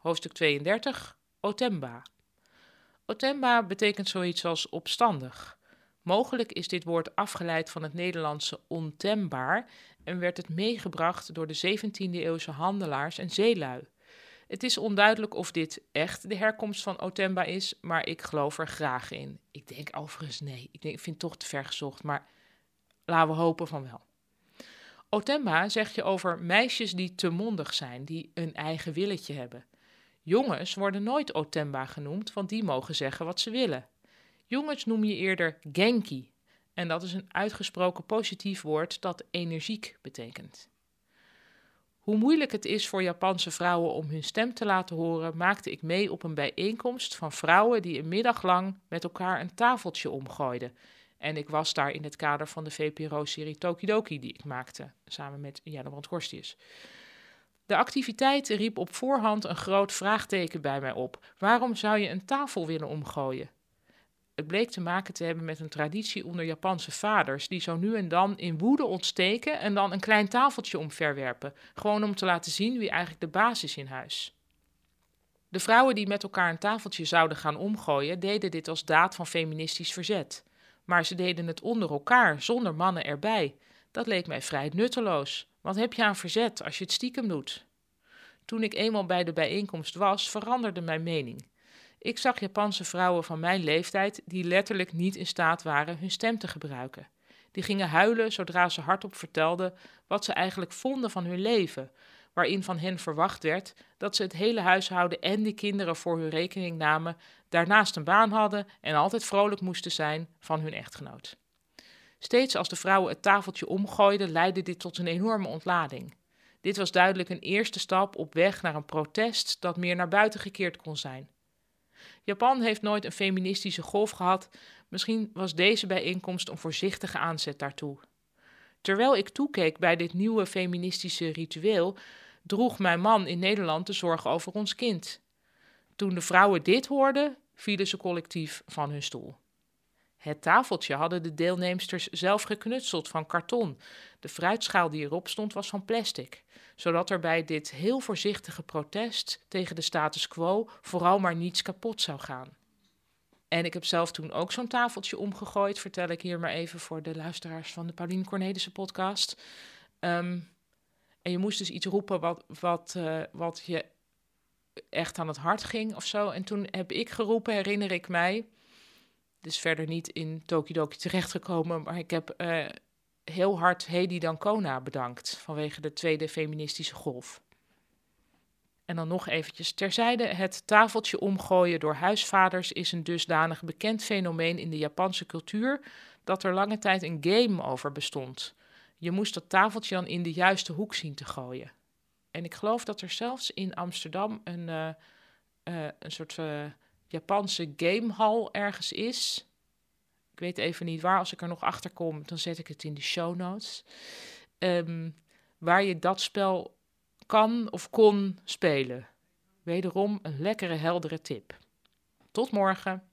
Hoofdstuk 32, Otemba. Otemba betekent zoiets als opstandig. Mogelijk is dit woord afgeleid van het Nederlandse ontembaar en werd het meegebracht door de 17e-eeuwse handelaars en zeelui. Het is onduidelijk of dit echt de herkomst van Otemba is, maar ik geloof er graag in. Ik denk overigens nee. Ik, denk, vind het toch te ver gezocht, maar laten we hopen van wel. Otemba zeg je over meisjes die te mondig zijn, die een eigen willetje hebben. Jongens worden nooit Otemba genoemd, want die mogen zeggen wat ze willen. Jongens noem je eerder Genki, en dat is een uitgesproken positief woord dat energiek betekent. Hoe moeilijk het is voor Japanse vrouwen om hun stem te laten horen, maakte ik mee op een bijeenkomst van vrouwen die een middag lang met elkaar een tafeltje omgooiden. En ik was daar in het kader van de VPRO-serie Tokidoki die ik maakte, samen met Jannebrand Horstius. De activiteit riep op voorhand een groot vraagteken bij mij op. Waarom zou je een tafel willen omgooien? Het bleek te maken te hebben met een traditie onder Japanse vaders, die zo nu en dan in woede ontsteken en dan een klein tafeltje omverwerpen, gewoon om te laten zien wie eigenlijk de baas is in huis. De vrouwen die met elkaar een tafeltje zouden gaan omgooien, deden dit als daad van feministisch verzet. Maar ze deden het onder elkaar, zonder mannen erbij. Dat leek mij vrij nutteloos. Wat heb je aan verzet als je het stiekem doet? Toen ik eenmaal bij de bijeenkomst was, veranderde mijn mening. Ik zag Japanse vrouwen van mijn leeftijd die letterlijk niet in staat waren hun stem te gebruiken. Die gingen huilen zodra ze hardop vertelden wat ze eigenlijk vonden van hun leven, waarin van hen verwacht werd dat ze het hele huishouden en de kinderen voor hun rekening namen, daarnaast een baan hadden en altijd vrolijk moesten zijn van hun echtgenoot. Steeds als de vrouwen het tafeltje omgooiden, leidde dit tot een enorme ontlading. Dit was duidelijk een eerste stap op weg naar een protest dat meer naar buiten gekeerd kon zijn. Japan heeft nooit een feministische golf gehad. Misschien was deze bijeenkomst een voorzichtige aanzet daartoe. Terwijl ik toekeek bij dit nieuwe feministische ritueel, droeg mijn man in Nederland de zorg over ons kind. Toen de vrouwen dit hoorden, vielen ze collectief van hun stoel. Het tafeltje hadden de deelnemsters zelf geknutseld van karton. De fruitschaal die erop stond was van plastic, zodat er bij dit heel voorzichtige protest tegen de status quo vooral maar niets kapot zou gaan. En ik heb zelf toen ook zo'n tafeltje omgegooid, vertel ik hier maar even voor de luisteraars van de Pauline Cornelissen podcast. Ehm, en je moest dus iets roepen wat, wat, uh, wat je echt aan het hart ging of zo. En toen heb ik geroepen, herinner ik mij, dus verder niet in Tokidoki terechtgekomen, maar ik heb uh, heel hard Hedy Dancona bedankt vanwege de tweede feministische golf. En dan nog eventjes terzijde, het tafeltje omgooien door huisvaders is een dusdanig bekend fenomeen in de Japanse cultuur dat er lange tijd een game over bestond. Je moest dat tafeltje dan in de juiste hoek zien te gooien. En ik geloof dat er zelfs in Amsterdam een, uh, uh, een soort Japanse gamehall ergens is. Ik weet even niet waar. Als ik er nog achter kom, dan zet ik het in de show notes. Um, waar je dat spel kan of kon spelen. Wederom een lekkere, heldere tip. Tot morgen.